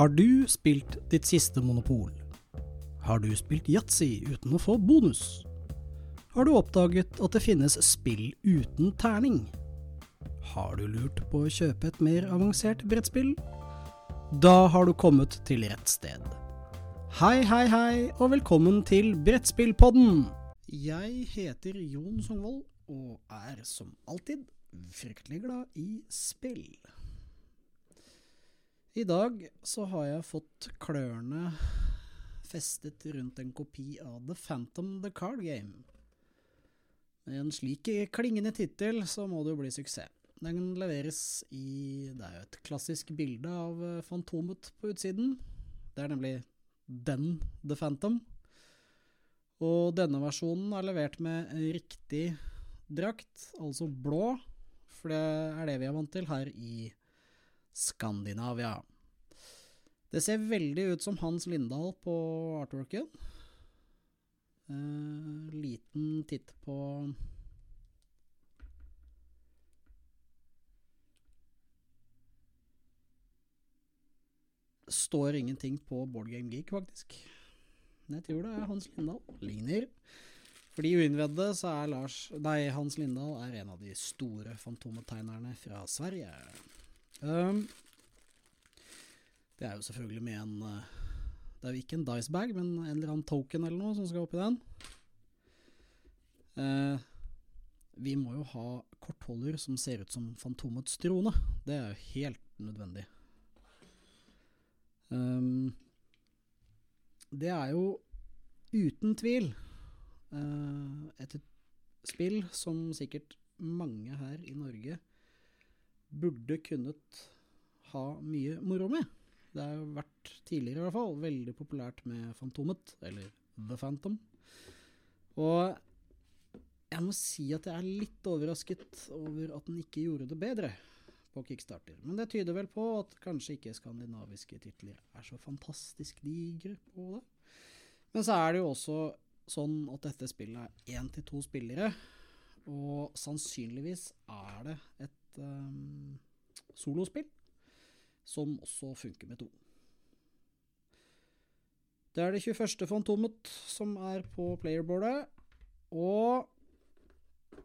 Har du spilt ditt siste monopol? Har du spilt yatzy uten å få bonus? Har du oppdaget at det finnes spill uten terning? Har du lurt på å kjøpe et mer avansert brettspill? Da har du kommet til rett sted. Hei, hei, hei, og velkommen til Brettspillpodden! Jeg heter Jon Songvold, og er som alltid fryktelig glad i spill. I dag så har jeg fått klørne festet rundt en kopi av The Phantom The Card Game. Med en slik klingende tittel så må det jo bli suksess. Den leveres i Det er jo et klassisk bilde av eh, Fantomet på utsiden. Det er nemlig den The Phantom. Og denne versjonen er levert med riktig drakt, altså blå, for det er det vi er vant til her i Skandinavia. Det ser veldig ut som Hans Lindahl på artworken. Eh, liten titt på Står ingenting på Board Game Geek, faktisk. Men jeg tror det er Hans Lindahl. Ligner. For de uinnvedde så er Lars Nei, Hans Lindahl er en av de store fantometegnerne fra Sverige. Um, det er jo selvfølgelig med en uh, Det er jo ikke en dice bag, men en eller annen token eller noe som skal oppi den. Uh, vi må jo ha kortholder som ser ut som Fantomets trone. Det er jo helt nødvendig. Um, det er jo uten tvil uh, et spill som sikkert mange her i Norge burde kunnet ha mye moro med. Det har vært tidligere i hvert fall veldig populært med Fantomet, eller The Phantom. Og jeg må si at jeg er litt overrasket over at den ikke gjorde det bedre på Kickstarter. Men det tyder vel på at kanskje ikke skandinaviske titler er så fantastisk digre på det. Men så er det jo også sånn at dette spillet er én til to spillere, og sannsynligvis er det et um, solospill som også funker med to. Det er det 21. Fantomet som er på playerboardet, og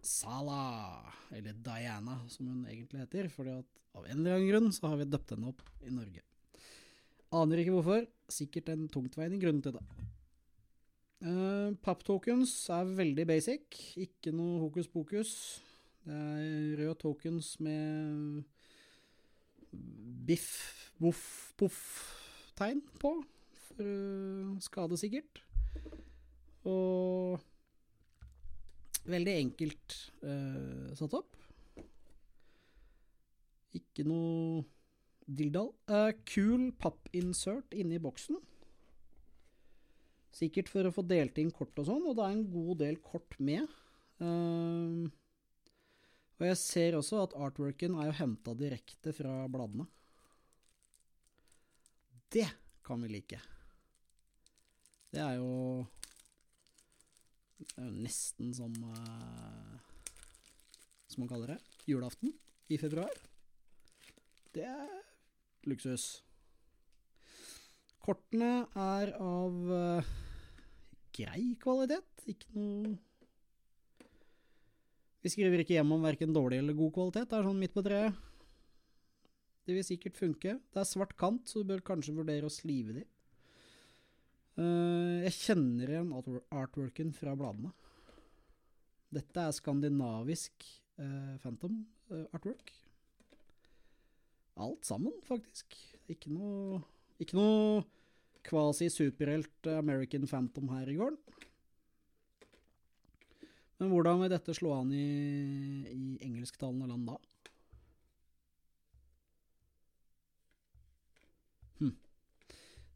Sala, eller Diana som hun egentlig heter, fordi at av en eller annen grunn så har vi døpt henne opp i Norge. Aner ikke hvorfor, sikkert en tungtveiende grunn til det. Uh, Papptokens er veldig basic, ikke noe hokus pokus. Det er røde tokens med biff, voff, poff-tegn på, for uh, skade sikkert. Og veldig enkelt uh, satt opp. Ikke noe dilldall. Uh, kul pappinsert inni boksen. Sikkert for å få delt inn kort og sånn, og det er en god del kort med. Uh, og jeg ser også at artworken er jo henta direkte fra bladene. Det kan vi like. Det er jo Det er jo nesten som uh, Som man kaller det. Julaften i februar. Det er luksus. Kortene er av uh, grei kvalitet. Ikke noe vi skriver ikke hjem om verken dårlig eller god kvalitet. Det er sånn midt på treet. Det vil sikkert funke. Det er svart kant, så du bør kanskje vurdere å slive de. Uh, jeg kjenner igjen artworken fra bladene. Dette er skandinavisk uh, Phantom uh, artwork. Alt sammen, faktisk. Ikke noe, ikke noe kvasi-superhelt American Phantom her i gården. Men hvordan vil dette slå an i, i engelsktalende land da? Hm.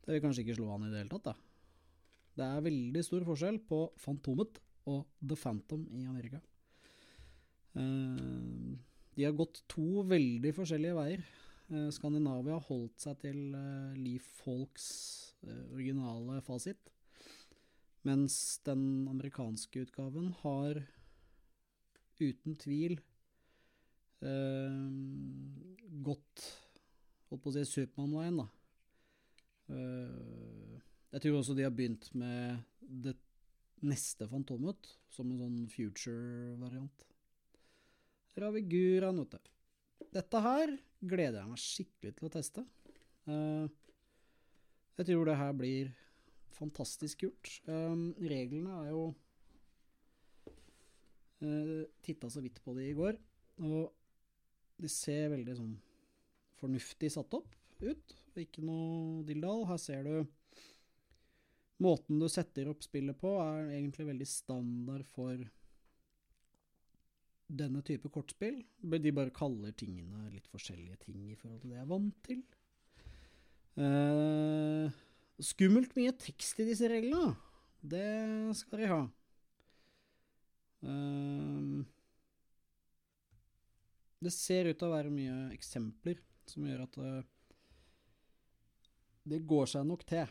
Det vil kanskje ikke slå an i det hele tatt, da. Det er veldig stor forskjell på Fantomet og The Phantom i Amerika. Uh, de har gått to veldig forskjellige veier. Uh, Skandinavia har holdt seg til uh, Lee Folks originale fasit. Mens den amerikanske utgaven har uten tvil eh, gått Holdt på å si Supermann-veien, da. Eh, jeg tror også de har begynt med det neste Fantomet, som en sånn future-variant. Vi vet du. Dette her gleder jeg meg skikkelig til å teste. Eh, jeg tror det her blir fantastisk kult. Um, reglene er jo uh, Titta så vidt på de i går, og de ser veldig sånn fornuftig satt opp ut. Ikke noe dilldall. Her ser du Måten du setter opp spillet på, er egentlig veldig standard for denne type kortspill. De bare kaller tingene litt forskjellige ting i forhold til det jeg er vant til. Uh, skummelt mye tekst i disse reglene. Det skal de ha. Uh, det ser ut til å være mye eksempler som gjør at uh, det går seg nok til.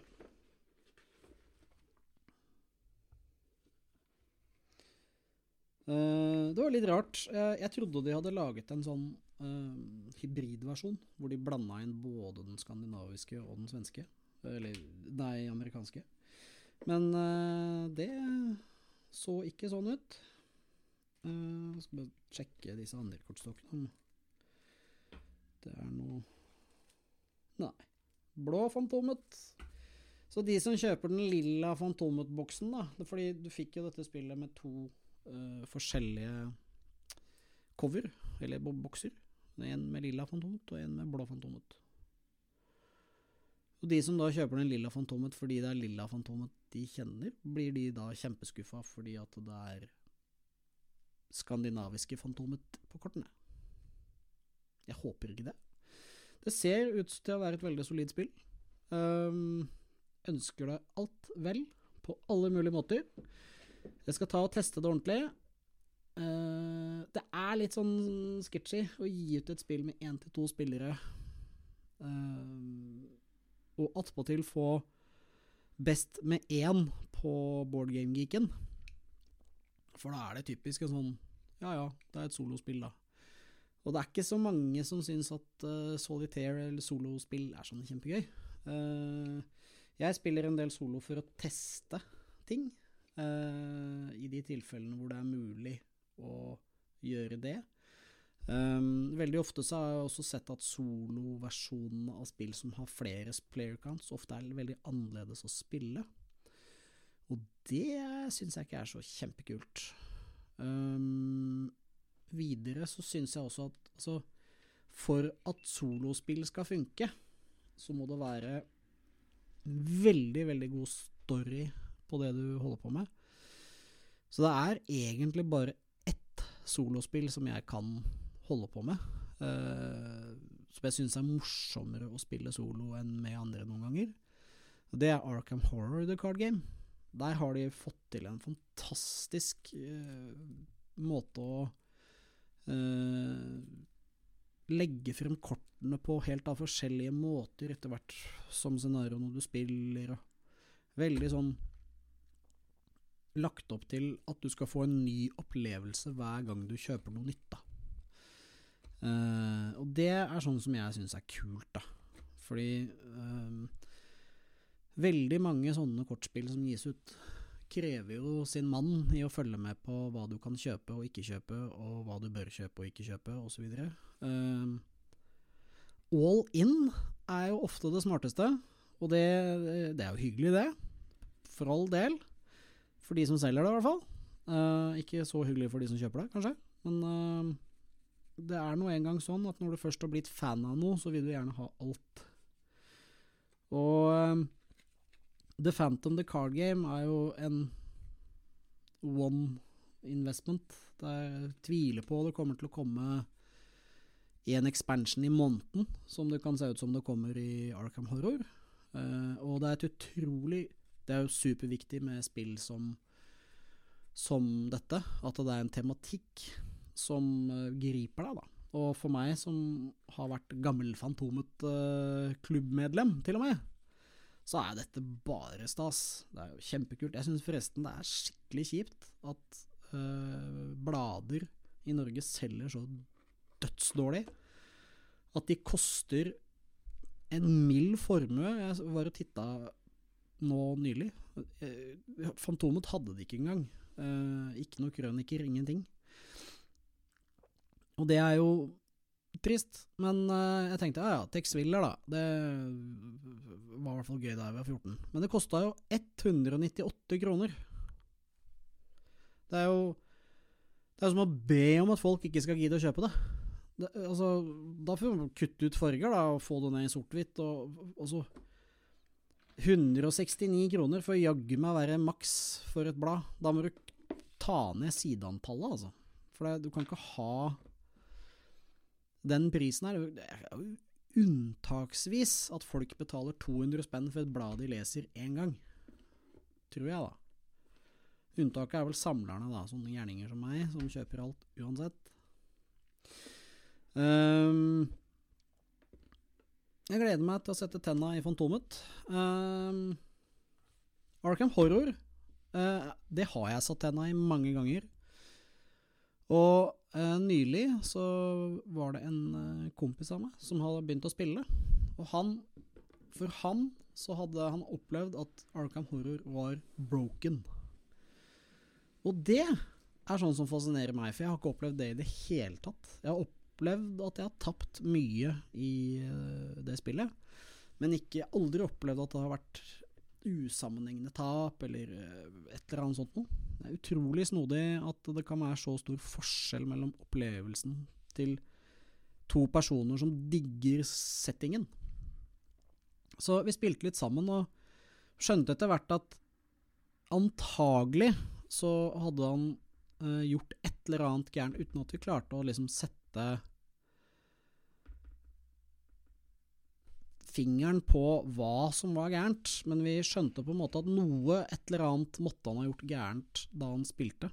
Uh, det var litt rart. Jeg trodde de hadde laget en sånn uh, hybridversjon, hvor de blanda inn både den skandinaviske og den svenske. Eller nei, amerikanske. Men det så ikke sånn ut. Jeg skal bare sjekke disse andre kortstokkene. Det er noe Nei. Blå Fantomet. Så de som kjøper den lilla Fantomet-boksen, da Fordi du fikk jo dette spillet med to uh, forskjellige cover, eller bokser. En med lilla Fantomet og en med blå Fantomet. Og de som da kjøper den lilla Fantomet fordi det er lilla Fantomet de kjenner, blir de da kjempeskuffa fordi at det er skandinaviske Fantomet på kortene. Jeg håper ikke det. Det ser ut til å være et veldig solid spill. Um, ønsker deg alt vel på alle mulige måter. Jeg skal ta og teste det ordentlig. Uh, det er litt sånn sketchy å gi ut et spill med én til to spillere, uh, og attpåtil få best med én på boardgame-geeken. For da er det typisk en sånn Ja ja, det er et solospill, da. Og det er ikke så mange som syns at uh, solitaire eller solospill er sånn kjempegøy. Uh, jeg spiller en del solo for å teste ting, uh, i de tilfellene hvor det er mulig å gjøre det. Um, veldig ofte så har jeg også sett at soloversjonene av spill som har flere player counts, ofte er veldig annerledes å spille. Og det syns jeg ikke er så kjempekult. Um, videre så syns jeg også at altså, for at solospill skal funke, så må det være veldig, veldig god story på det du holder på med. Så det er egentlig bare ett solospill som jeg kan holde på med. Uh, som jeg syns er morsommere å spille solo enn med andre noen ganger. Det er Arkham Horror The Card Game. Der har de fått til en fantastisk uh, måte å uh, legge frem kortene på helt av forskjellige måter etter hvert som scenarioene du spiller, og veldig sånn lagt opp til at du skal få en ny opplevelse hver gang du kjøper noe nytt, da. Uh, og det er sånn som jeg syns er kult, da. Fordi uh, veldig mange sånne kortspill som gis ut, krever jo sin mann i å følge med på hva du kan kjøpe og ikke kjøpe, og hva du bør kjøpe og ikke kjøpe, osv. Uh, all in er jo ofte det smarteste, og det, det, er jo hyggelig, det. For all del. For de som selger det, i hvert fall. Uh, ikke så hyggelig for de som kjøper det, kanskje. Men det er nå engang sånn at når du først har blitt fan av noe, så vil du gjerne ha alt. Og uh, The Phantom The Card Game er jo en one investment. Jeg tviler på det kommer til å komme en expansion i måneden, som det kan se ut som det kommer i Arkham Horror. Uh, og det er et utrolig Det er jo superviktig med spill som, som dette, at det er en tematikk som uh, griper deg, da. Og for meg som har vært gammel Fantomet-klubbmedlem, uh, til og med, så er dette bare stas. Det er jo kjempekult. Jeg syns forresten det er skikkelig kjipt at blader i Norge selger så dødsdårlig at de koster en mild formue. Jeg var og titta nå nylig. Eh, Fantomet hadde det ikke engang. Uh, ikke noe krøniker, ingenting. Og det er jo trist, men uh, jeg tenkte ja ja, Tex Willer, da. Det var i hvert fall gøy da jeg var 14. Men det kosta jo 198 kroner. Det er jo Det er som å be om at folk ikke skal gidde å kjøpe det. det altså, da får vi kutte ut farger da, og få det ned i sort-hvitt. Og, og så 169 kroner får jaggu meg være maks for et blad. Da må du ta ned sideantallet, altså. For det, du kan ikke ha den prisen her. Det er jo unntaksvis at folk betaler 200 spenn for et blad de leser én gang. Tror jeg, da. Unntaket er vel samlerne, da, sånne gjerninger som meg, som kjøper alt uansett. Um, jeg gleder meg til å sette tenna i Fantomet. Um, Arkham Horror, uh, det har jeg satt tenna i mange ganger. Og nylig så var det en uh, kompis av meg som hadde begynt å spille. Og han, for han så hadde han opplevd at Arkham Horror var broken. Og det er sånn som fascinerer meg, for jeg har ikke opplevd det i det hele tatt. Jeg har opplevd at jeg har tapt mye i uh, det spillet, men ikke aldri opplevd at det har vært usammenhengende tap eller uh, et eller annet sånt noe. Det er utrolig snodig at det kan være så stor forskjell mellom opplevelsen til to personer som digger settingen. Så vi spilte litt sammen og skjønte etter hvert at antagelig så hadde han uh, gjort et eller annet gærent uten at vi klarte å liksom sette fingeren på hva som var gærent, men vi skjønte på en måte at noe, et eller annet, måtte han ha gjort gærent da han spilte.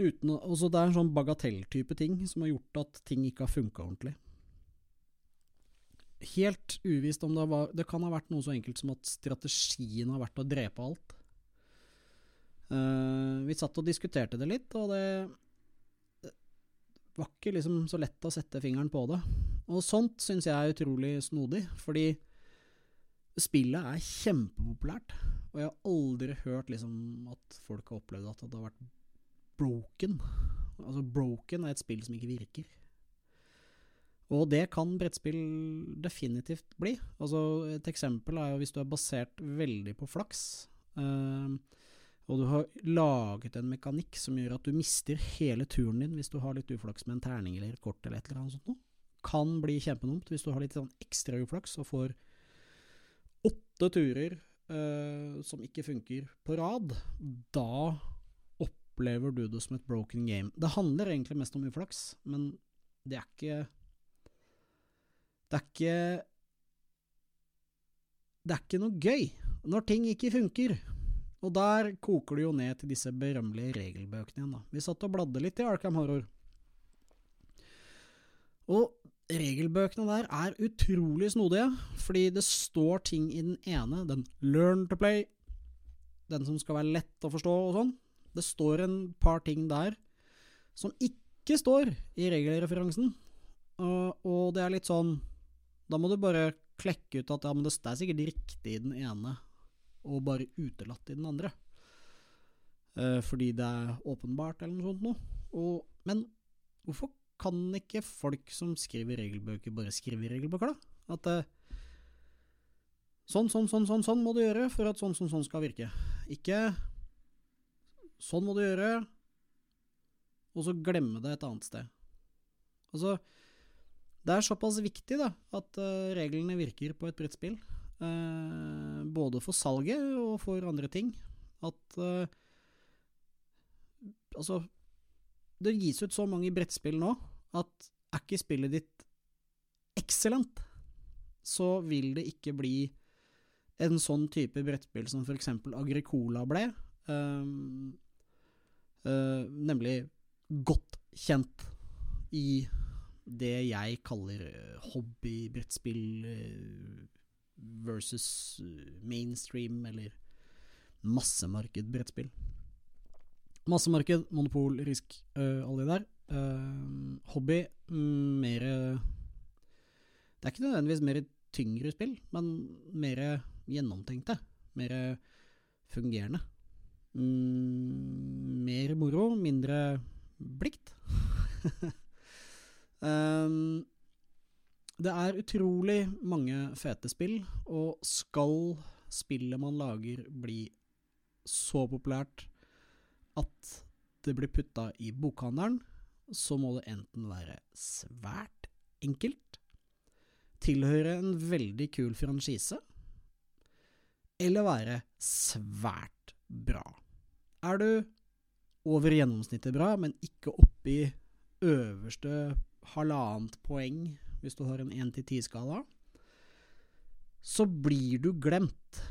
Uten, også det er en sånn bagatelltype ting som har gjort at ting ikke har funka ordentlig. Helt uvisst om det var Det kan ha vært noe så enkelt som at strategien har vært å drepe alt. Uh, vi satt og diskuterte det litt, og det, det var ikke liksom så lett å sette fingeren på det. Og sånt syns jeg er utrolig snodig, fordi spillet er kjempepopulært. Og jeg har aldri hørt liksom at folk har opplevd at det har vært broken. Altså, broken er et spill som ikke virker. Og det kan brettspill definitivt bli. Altså, et eksempel er jo hvis du er basert veldig på flaks. øh, og du har laget en mekanikk som gjør at du mister hele turen din hvis du har litt uflaks med en terning eller et kort eller et eller annet sånt noe. Kan bli kjempedumt hvis du har litt sånn ekstra uflaks og får åtte turer uh, som ikke funker på rad. Da opplever du det som et broken game. Det handler egentlig mest om uflaks, men det er ikke Det er ikke Det er ikke noe gøy når ting ikke funker. Og der koker det jo ned til disse berømmelige regelbøkene igjen, da. Vi satt og bladde litt i Arkham Horror. Og regelbøkene der er utrolig snodige, fordi det står ting i den ene, den learn to play, den som skal være lett å forstå og sånn. Det står en par ting der som ikke står i regelreferansen. Og, det er litt sånn Da må du bare klekke ut at ja, men det er sikkert riktig i den ene, og bare utelatt i den andre. Uh, fordi det er åpenbart, eller noe sånt noe. Men hvorfor kan ikke folk som skriver regelbøker, bare skrive regelbøker, da? At eh, sånn, sånn, sånn, sånn, sånn må du gjøre for at sånn, sånn, sånn skal virke. Ikke sånn må du gjøre, og så glemme det et annet sted. Altså, det er såpass viktig da, at uh, reglene virker på et brettspill. Uh, både for salget og for andre ting. At uh, Altså, det gis ut så mange brettspill nå at er ikke spillet ditt excellent, så vil det ikke bli en sånn type brettspill som eksempel Agricola ble. Um, uh, nemlig godt kjent i det jeg kaller hobbybrettspill. Uh, versus eh, mainstream eller massemarkedbrettspill. brettspill. Massemarked, monopol, risk, uh, alle de der. Uh, hobby, mer Det er ikke nødvendigvis mer tyngre spill, men mer gjennomtenkte. Mer fungerende. Mm, mer moro, mindre blikt. um, det er utrolig mange fete spill, og skal spillet man lager bli så populært at det blir putta i bokhandelen, så må det enten være svært enkelt, tilhøre en veldig kul franchise, eller være svært bra. Er du over gjennomsnittet bra, men ikke oppi øverste halvannet poeng hvis du har en 1-10-skala, så blir du glemt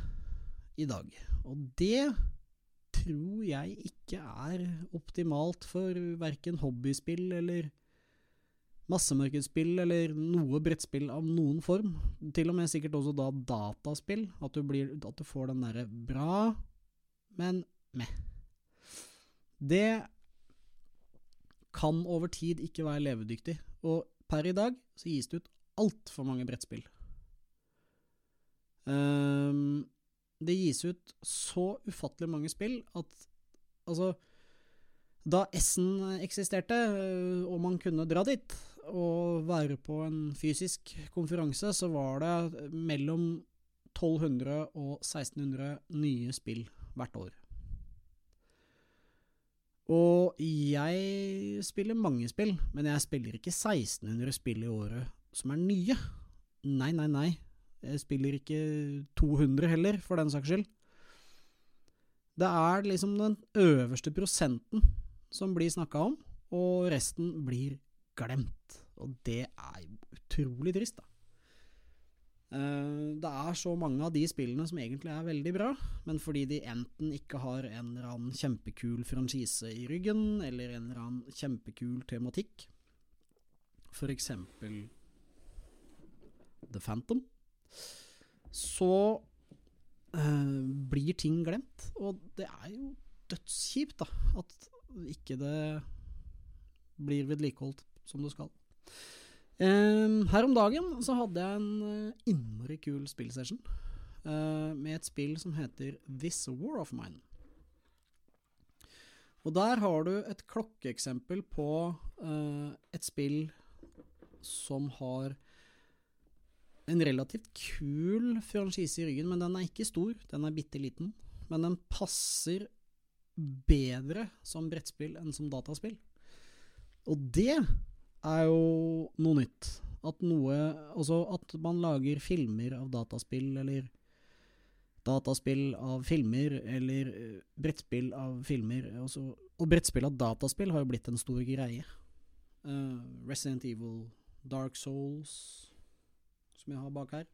i dag. Og det tror jeg ikke er optimalt for verken hobbyspill eller massemarkedsspill eller noe brettspill av noen form. Til og med sikkert også da dataspill. At du, blir, at du får den derre bra, men meh. Det kan over tid ikke være levedyktig. Og per i dag så gis det ut altfor mange brettspill. Um, det gis ut så ufattelig mange spill at altså Da Essen eksisterte, øh, og man kunne dra dit og være på en fysisk konferanse, så var det mellom 1200 og 1600 nye spill hvert år. Og jeg spiller mange spill, men jeg spiller ikke 1600 spill i året som er nye. Nei, nei, nei. Jeg spiller ikke 200 heller, for den saks skyld. Det er liksom den øverste prosenten som blir snakka om, og resten blir glemt. Og det er utrolig trist, da. Eh, det er så mange av de spillene som egentlig er veldig bra, men fordi de enten ikke har en eller annen kjempekul franchise i ryggen, eller en eller annen kjempekul tematikk, for eksempel The Phantom, så uh, blir ting glemt. Og det er jo dødskjipt, da, at ikke det blir vedlikeholdt som det skal. Um, her om dagen så hadde jeg en uh, innmari kul spillsession uh, med et spill som heter This War of Mine. Og der har du et klokkeeksempel på uh, et spill som har en relativt kul franchise i ryggen, men den er ikke stor. Den er bitte liten. Men den passer bedre som brettspill enn som dataspill. Og det er jo noe nytt. At noe Altså at man lager filmer av dataspill, eller dataspill av filmer, eller brettspill av filmer. Også, og brettspill av dataspill har jo blitt en stor greie. Uh, Resident Evil, Dark Souls som jeg har bak her.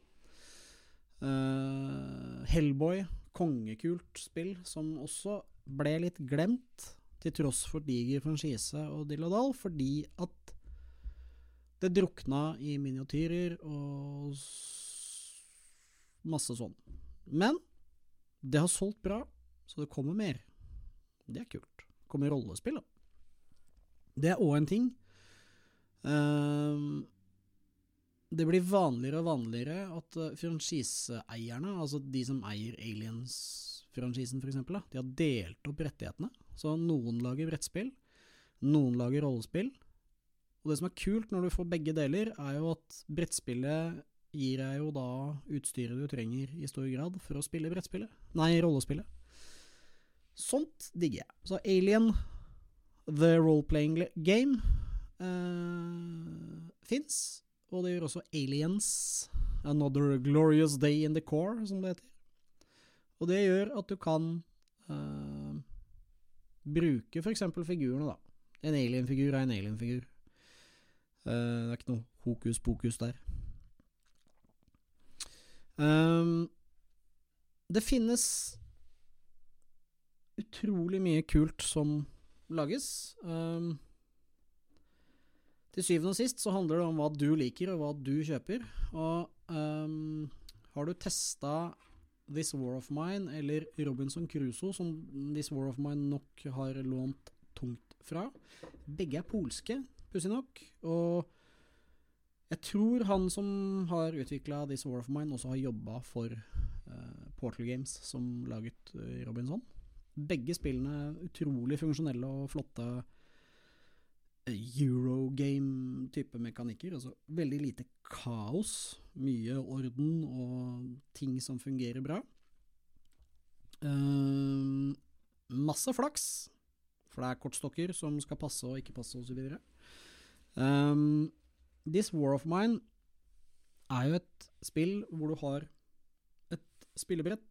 Uh, Hellboy, kongekult spill, som også ble litt glemt, til tross for diger franchise og dill og dall, fordi at det drukna i miniatyrer og masse sånn. Men det har solgt bra, så det kommer mer. Det er kult. Det kommer rollespill, da. Det er òg en ting. Uh, det blir vanligere og vanligere at uh, franchiseeierne, altså de som eier Aliens-franchisen f.eks., de har delt opp rettighetene. Så noen lager brettspill, noen lager rollespill. Og det som er kult når du får begge deler, er jo at brettspillet gir deg jo da utstyret du trenger i stor grad for å spille brettspillet. Nei, rollespillet. Sånt digger jeg. Så Alien, the role-playing game, eh, fins. Og det gjør også Aliens, Another Glorious Day in the Core, som det heter. Og det gjør at du kan uh, bruke f.eks. figurene, da. En alien-figur er en alien-figur. Uh, det er ikke noe hokus pokus der. Um, det finnes utrolig mye kult som lages. Um, til syvende og sist så handler det om hva du liker, og hva du kjøper. Og um, har du testa This War of Mine eller Robinson Crusoe, som This War of Mine nok har lånt tungt fra Begge er polske, pussig nok. Og Jeg tror han som har utvikla This War of Mine, også har jobba for uh, Portal Games, som laget uh, Robinson. Begge spillene utrolig funksjonelle og flotte Eurogame-type mekanikker. Altså veldig lite kaos, mye orden og ting som fungerer bra. Uh, masse flaks, for det er kortstokker som skal passe og ikke passe osv. Um, This War of Mine er jo et spill hvor du har et spillebrett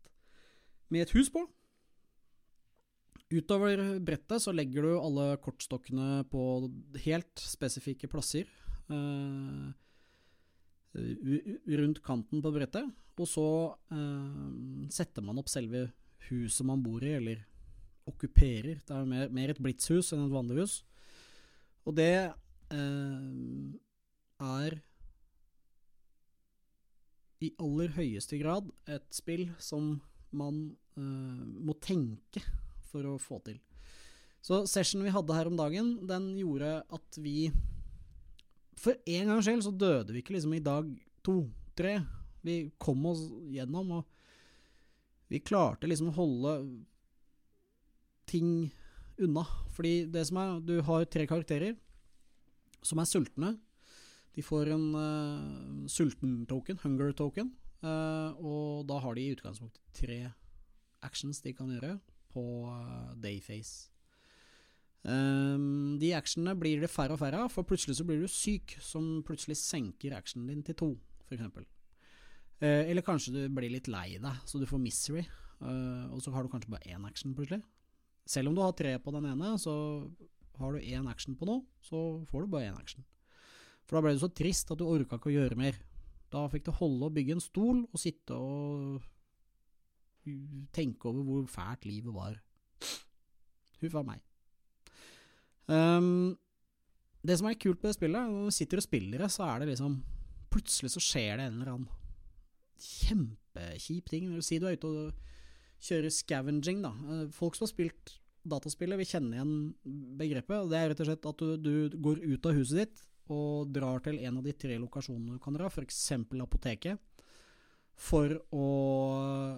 med et hus på. Utover brettet så legger du alle kortstokkene på helt spesifikke plasser. Uh, rundt kanten på brettet. Og så uh, setter man opp selve huset man bor i, eller okkuperer. Det er mer, mer et blitshus enn et vanlig hus. Og det uh, er i aller høyeste grad et spill som man må tenke for å få til. Så sessionen vi hadde her om dagen, den gjorde at vi For en gangs skyld så døde vi ikke liksom i dag to, tre. Vi kom oss gjennom, og vi klarte liksom å holde ting unna. Fordi det som er Du har tre karakterer som er sultne. De får en uh, sulten-token, hunger token, uh, og da har de i utgangspunktet tre actions de kan gjøre på uh, dayface. Um, de actionene blir det færre og færre av, for plutselig så blir du syk, som plutselig senker actionen din til to, f.eks. Uh, eller kanskje du blir litt lei deg, så du får misery, uh, og så har du kanskje bare én action plutselig. Selv om du har tre på den ene, så har du én action på noe, så får du bare én action. For da ble du så trist at du orka ikke å gjøre mer. Da fikk du holde og bygge en stol og sitte og tenke over hvor fælt livet var. Huff a meg. Um, det som er kult det spillet, når du sitter og spiller det, så er det liksom Plutselig så skjer det en eller annen kjempekjip ting. Si du er ute og kjører scavenging, da. Eh, folk som har spilt dataspillet, vil kjenne igjen begrepet. Det er rett og slett at du, du går ut av huset ditt og drar til en av de tre lokasjonene du kan dra, f.eks. apoteket for å,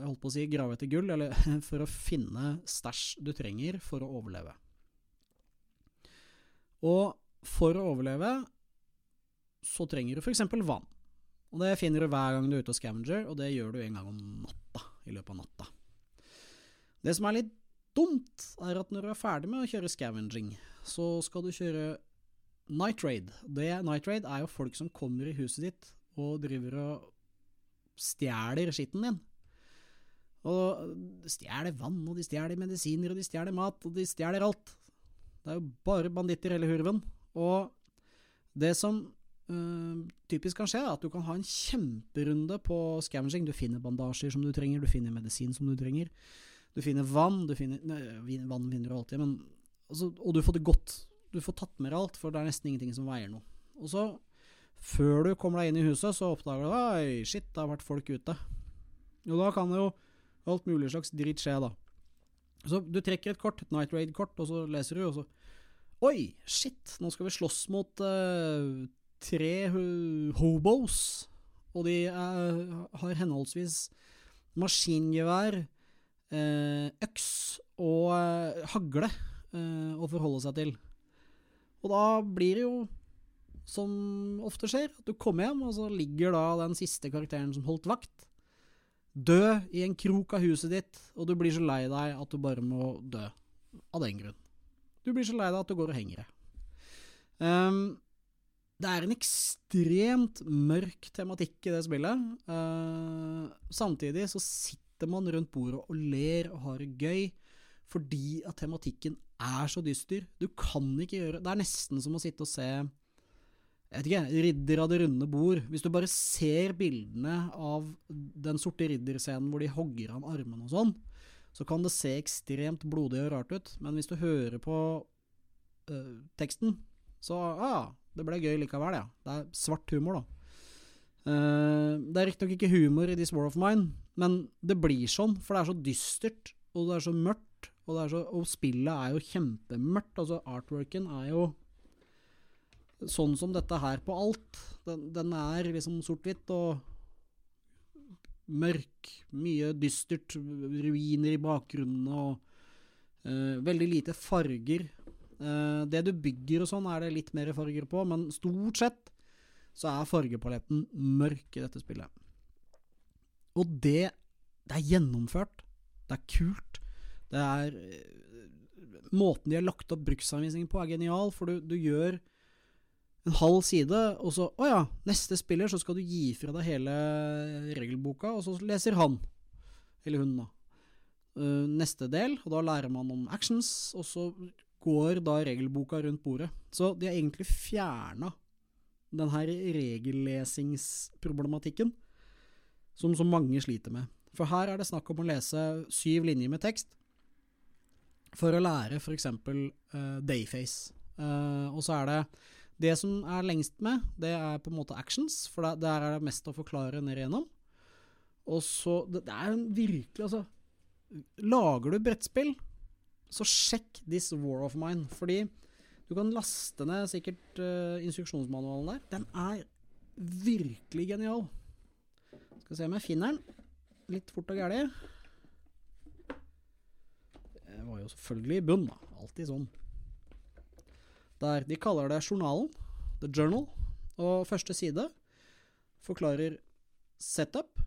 holdt på å si, grave etter gull, eller for å finne stæsj du trenger for å overleve. Og for å overleve så trenger du f.eks. vann. Og det finner du hver gang du er ute og scavenger, og det gjør du en gang om natta. I løpet av natta. Det som er litt dumt, er at når du er ferdig med å kjøre scavenging, så skal du kjøre night raid. Det, night raid er jo folk som kommer i huset ditt og driver og stjeler skitten din. Og de stjeler vann, og de stjeler medisiner, og de stjeler mat, og de stjeler alt. Det er jo bare banditter hele hurven. Og det som øh, typisk kan skje, er at du kan ha en kjemperunde på scavenging. Du finner bandasjer som du trenger, du finner medisin som du trenger. Du finner vann, du finner nei, Vann finner du alltid, men altså, Og du får det godt. Du får tatt med deg alt, for det er nesten ingenting som veier noe. Og så før du kommer deg inn i huset, så oppdager du Oi, shit, det har vært folk ute. Og da kan det jo alt mulig slags dritt skje, da. Så du trekker et kort, et Night Raid-kort, og så leser du, og så Oi, shit, nå skal vi slåss mot uh, tre hobos. Og de uh, har henholdsvis maskingevær, uh, øks og hagle å forholde seg til. Og da blir det jo som ofte skjer. At du kommer hjem, og så ligger da den siste karakteren som holdt vakt, død i en krok av huset ditt, og du blir så lei deg at du bare må dø. Av den grunn. Du blir så lei deg at du går og henger deg. Um, det er en ekstremt mørk tematikk i det spillet. Uh, samtidig så sitter man rundt bordet og ler og har det gøy fordi at tematikken er så dyster. Du kan ikke gjøre Det er nesten som å sitte og se jeg vet ikke, Ridder av det runde bord. Hvis du bare ser bildene av den sorte ridderscenen hvor de hogger av armene og sånn, så kan det se ekstremt blodig og rart ut. Men hvis du hører på øh, teksten, så ah, det ble gøy likevel, ja. Det er svart humor, da. Uh, det er riktignok ikke humor i This War of Mine, men det blir sånn, for det er så dystert, og det er så mørkt, og, så, og spillet er jo kjempemørkt. Altså, artworken er jo sånn som dette her på alt. Den, den er liksom sort-hvitt og mørk. Mye dystert. Ruiner i bakgrunnen og uh, veldig lite farger. Uh, det du bygger og sånn, er det litt mer farger på, men stort sett så er fargepaletten mørk i dette spillet. Og det, det er gjennomført. Det er kult. Det er Måten de har lagt opp bruksanvisningen på, er genial, for du, du gjør en halv side, og så Å ja, neste spiller, så skal du gi fra deg hele regelboka, og så leser han. Eller hun, da. Uh, neste del, og da lærer man om actions, og så går da regelboka rundt bordet. Så de har egentlig fjerna den her regellesingsproblematikken som så mange sliter med. For her er det snakk om å lese syv linjer med tekst for å lære f.eks. Uh, Dayface. Uh, og så er det det som er lengst med, det er på en måte actions, for der, er det mest å forklare ned igjennom. Og så Det, det er virkelig Altså, lager du brettspill, så sjekk This War of Mine, fordi du kan laste ned sikkert uh, instruksjonsmanualen der. Den er virkelig genial. Skal se om jeg finner den. Litt fort og gæli. Det var jo selvfølgelig i bunn, da. Alltid sånn. Der de kaller det journalen, the journal, og første side forklarer setup.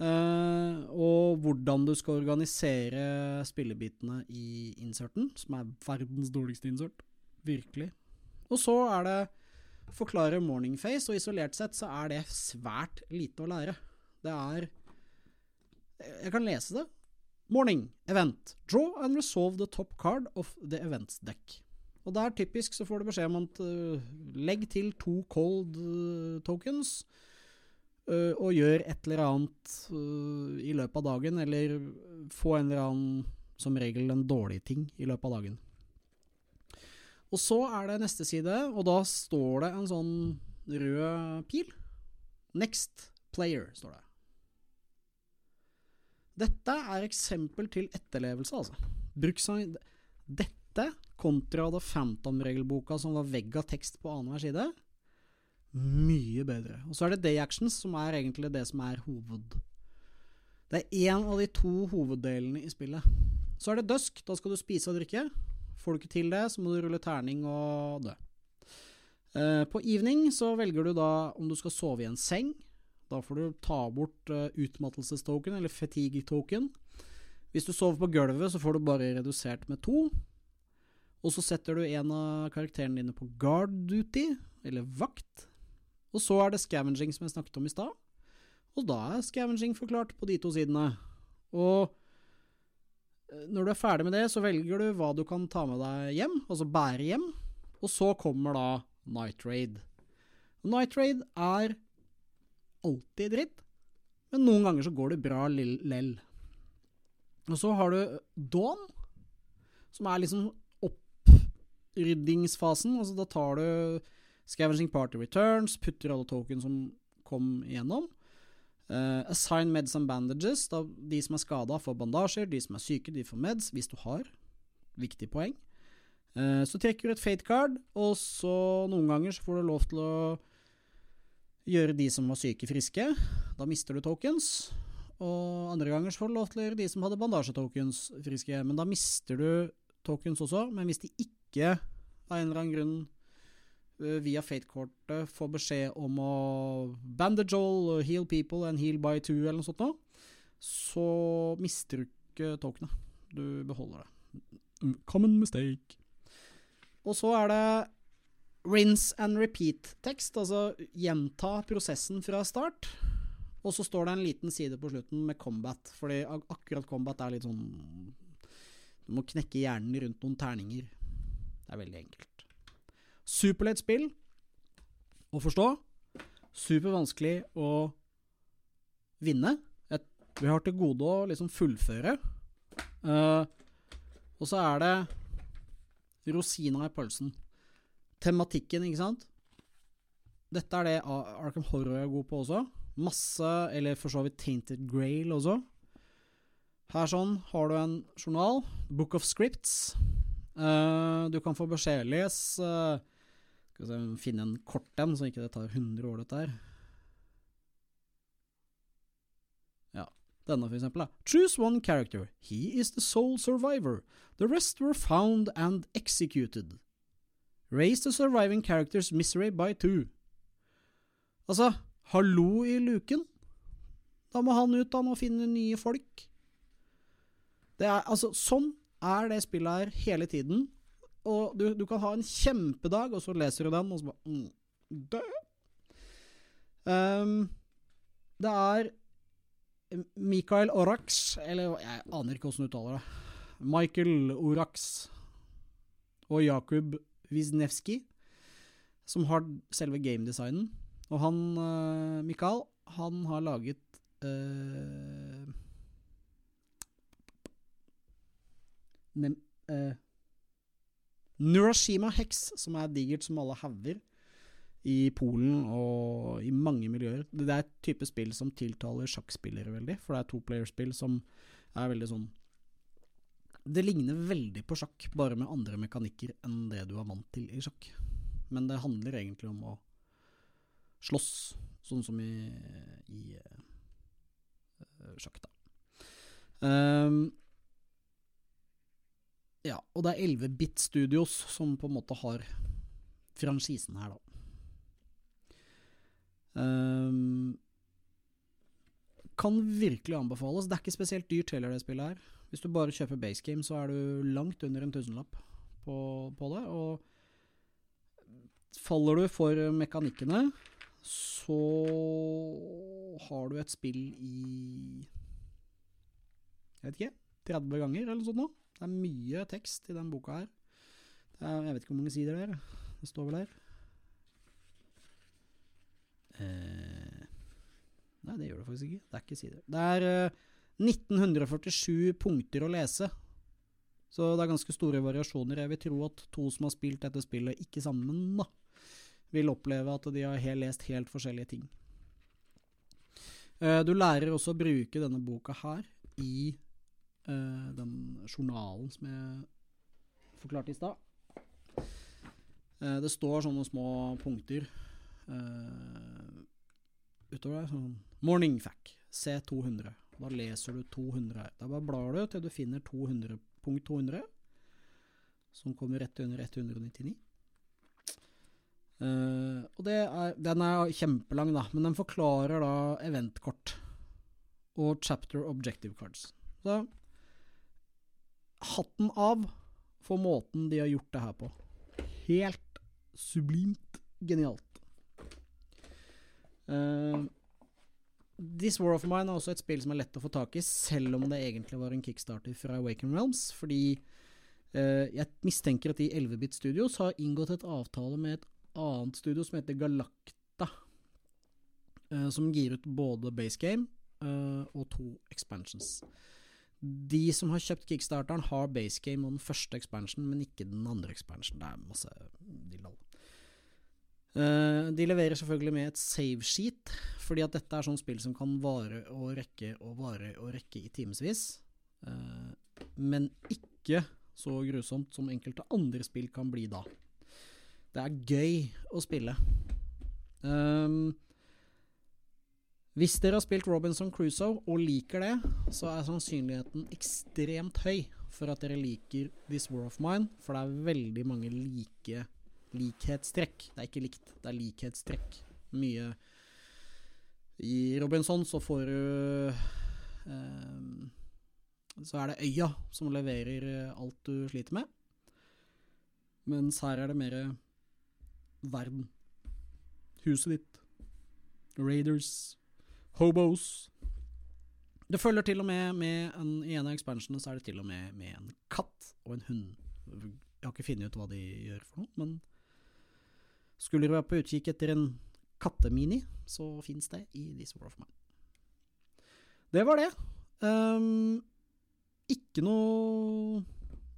Uh, og hvordan du skal organisere spillebitene i inserten, som er verdens dårligste insert. Virkelig. Og så er det forklare morning face, og isolert sett så er det svært lite å lære. Det er Jeg kan lese det. Morning. Event. Draw and resolve the top card of the events deck. Og der typisk så får du beskjed om at uh, legg til to cold uh, tokens, uh, og gjør et eller annet i løpet av dagen, eller få en eller annen, som regel en dårlig ting, i løpet av dagen. Og så er det neste side, og da står det en sånn rød pil. Next player, står det. Dette er eksempel til etterlevelse, altså. Bruksang... Dette kontra The Phantom-regelboka som var vegg av tekst på annenhver side. Mye bedre. Og så er det Day Actions, som er egentlig det som er hoved... Det er én av de to hoveddelene i spillet. Så er det Dusk. Da skal du spise og drikke. Får du ikke til det, så må du rulle terning og dø. Uh, på evening så velger du da om du skal sove i en seng. Da får du ta bort uh, utmattelsestoken, eller fatigue-token. Hvis du sover på gulvet, så får du bare redusert med to. Og så setter du en av karakterene dine på guard duty, eller vakt. Og så er det scavenging, som jeg snakket om i stad. Og da er scavenging forklart på de to sidene. Og eh, når du er ferdig med det, så velger du hva du kan ta med deg hjem, altså bære hjem. Og så kommer da Night Raid. Night Raid er alltid dritt, men noen ganger så går det bra lell. Og så har du Dawn, som er liksom ryddingsfasen. Altså da tar du Scavenging Party Returns, putter alle token som kom igjennom. Uh, assign meds and bandages. Da de som er skada, får bandasjer. De som er syke, de får meds, hvis du har. Viktig poeng. Uh, så trekker du et fate card, og så noen ganger så får du lov til å gjøre de som var syke, friske. Da mister du tokens. Og andre ganger så får du lov til å gjøre de som hadde bandasjetokens, friske. Men da mister du tokens også. Men hvis de ikke ikke av en eller annen grunn uh, via Fate-kortet får beskjed om å bandage all, heal people and heal by two eller noe sånt noe, så mister du ikke tokenet. Du beholder det. Common mistake. Og så er det rinse and repeat-tekst, altså gjenta prosessen fra start. Og så står det en liten side på slutten med combat, fordi akkurat combat er litt sånn Du må knekke hjernen rundt noen terninger. Det er veldig enkelt. Superlett spill å forstå. Supervanskelig å vinne. Et, vi har til gode å liksom fullføre. Uh, og så er det rosina i pølsen. Tematikken, ikke sant? Dette er det Arkham Horror er god på også. Masse, eller for så vidt Tainted Grail også. Her sånn har du en journal, Book of Scripts. Uh, du kan få beskjed Les uh, Skal vi finne en kort en, så ikke det tar 100 år, dette her. Ja, denne for eksempel. Choose one character. He is the sole survivor. The rest were found and executed. Raise the surviving character's misery by two. Altså, hallo i luken. Da må han ut han og finne nye folk. Det er, altså, sånn er det spillet her hele tiden. Og du, du kan ha en kjempedag, og så leser du den, og så bare mm, Dø! Um, det er Mikael Orax, eller jeg aner ikke hvordan du uttaler det. Michael Orax og Jakub Wisniewski, som har selve gamedesignen. Og han, uh, Mikael, han har laget uh, nem, eh, Nurashima Hex, som er digert som alle hauger i Polen og i mange miljøer. Det er et type spill som tiltaler sjakkspillere veldig, for det er toplayerspill som er veldig sånn Det ligner veldig på sjakk, bare med andre mekanikker enn det du er vant til i sjakk. Men det handler egentlig om å slåss, sånn som i, i uh, sjakk, da. Um, ja, og det er 11-bit Studios som på en måte har franchisen her, da. Um, kan virkelig anbefales. Det er ikke spesielt dyrt heller, det spillet her. Hvis du bare kjøper base game, så er du langt under en tusenlapp på, på det. Og faller du for mekanikkene, så har du et spill i Jeg vet ikke 30 ganger, eller noe sånt noe. Det er mye tekst i den boka her. Er, jeg vet ikke hvor mange sider det er. Det står vel her. Eh, nei, det gjør det faktisk ikke. Det er ikke sider. Det er eh, 1947 punkter å lese. Så det er ganske store variasjoner. Jeg vil tro at to som har spilt dette spillet ikke sammen, da, vil oppleve at de har helt lest helt forskjellige ting. Eh, du lærer også å bruke denne boka her i den journalen som jeg forklarte i stad. Uh, det står sånne små punkter uh, utover der. Sånn Morning fact, C200. Da leser du 200 her. Da bare blar du til du finner 200, punkt 200, som kommer rett under 199. Uh, og er, Den er kjempelang, da, men den forklarer da eventkort og chapter objective cards. Så hatten av for måten de har gjort det her på. Helt sublimt genialt. Uh, This War of Mine er også et spill som er lett å få tak i, selv om det egentlig var en kickstarter fra Awaken Realms, fordi uh, jeg mistenker at de 11-bit Studios har inngått et avtale med et annet studio som heter Galacta, uh, som gir ut både base game og to expansions. De som har kjøpt kickstarteren, har base game og den første expansion, men ikke den andre expansion. Det er masse dillal. Uh, de leverer selvfølgelig med et save sheet, fordi at dette er sånn spill som kan vare og rekke og vare og rekke i timevis. Uh, men ikke så grusomt som enkelte andre spill kan bli da. Det er gøy å spille. Um, hvis dere har spilt Robinson Crusoe og liker det, så er sannsynligheten ekstremt høy for at dere liker This War of Mine, for det er veldig mange like likhetstrekk. Det er ikke likt, det er likhetstrekk. Mye I Robinson så får du eh, Så er det øya som leverer alt du sliter med. Mens her er det mer verden. Huset ditt. Raiders. Hobos. Det følger til og med med en, I en av expansionene så er det til og med med en katt og en hund. Jeg har ikke funnet ut hva de gjør for noe, men skulle dere være på utkikk etter en kattemini, så fins det i This War of Mine. Det var det. Um, ikke noe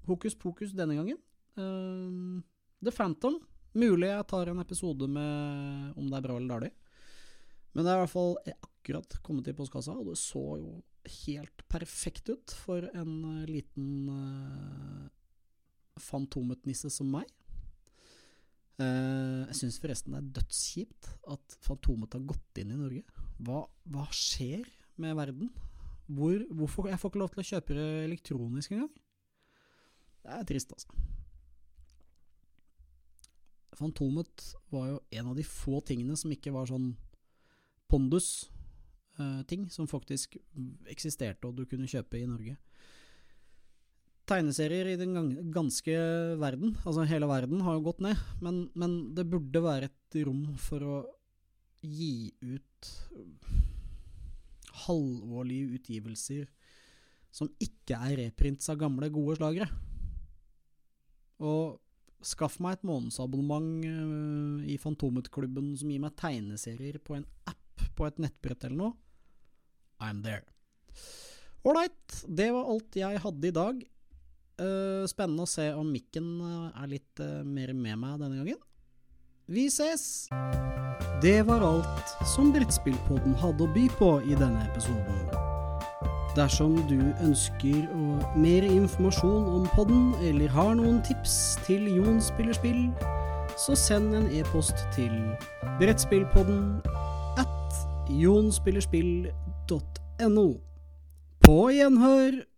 hokus pokus denne gangen. Um, The Phantom. Mulig jeg tar en episode med om det er bra eller dårlig. Men det er i hvert fall akkurat kommet i postkassa, og det så jo helt perfekt ut for en uh, liten uh, fantometnisse som meg. Uh, jeg syns forresten det er dødskjipt at Fantomet har gått inn i Norge. Hva, hva skjer med verden? Hvor, hvorfor Jeg får ikke lov til å kjøpe det elektronisk engang. Det er trist, altså. Fantomet var jo en av de få tingene som ikke var sånn pondus-ting, som faktisk eksisterte og du kunne kjøpe i Norge. Tegneserier i den ganske verden, altså hele verden, har jo gått ned, men, men det burde være et rom for å gi ut halvårlige utgivelser som ikke er reprints av gamle, gode slagere. Og skaff meg et månedsabonnement øh, i Fantomet-klubben som gir meg tegneserier på en app på et nettbrett eller noe. I'm there. Ålreit, det var alt jeg hadde i dag. Uh, spennende å se om mikken eh, er litt uh, mer med meg denne gangen. Vi ses! Det var alt som Brettspillpodden hadde å by på i denne episoden. Dersom du ønsker mer informasjon om podden, eller har noen tips til Jon spiller spill, så send en e-post til brettspillpodden jonspillerspill.no. På gjenhør!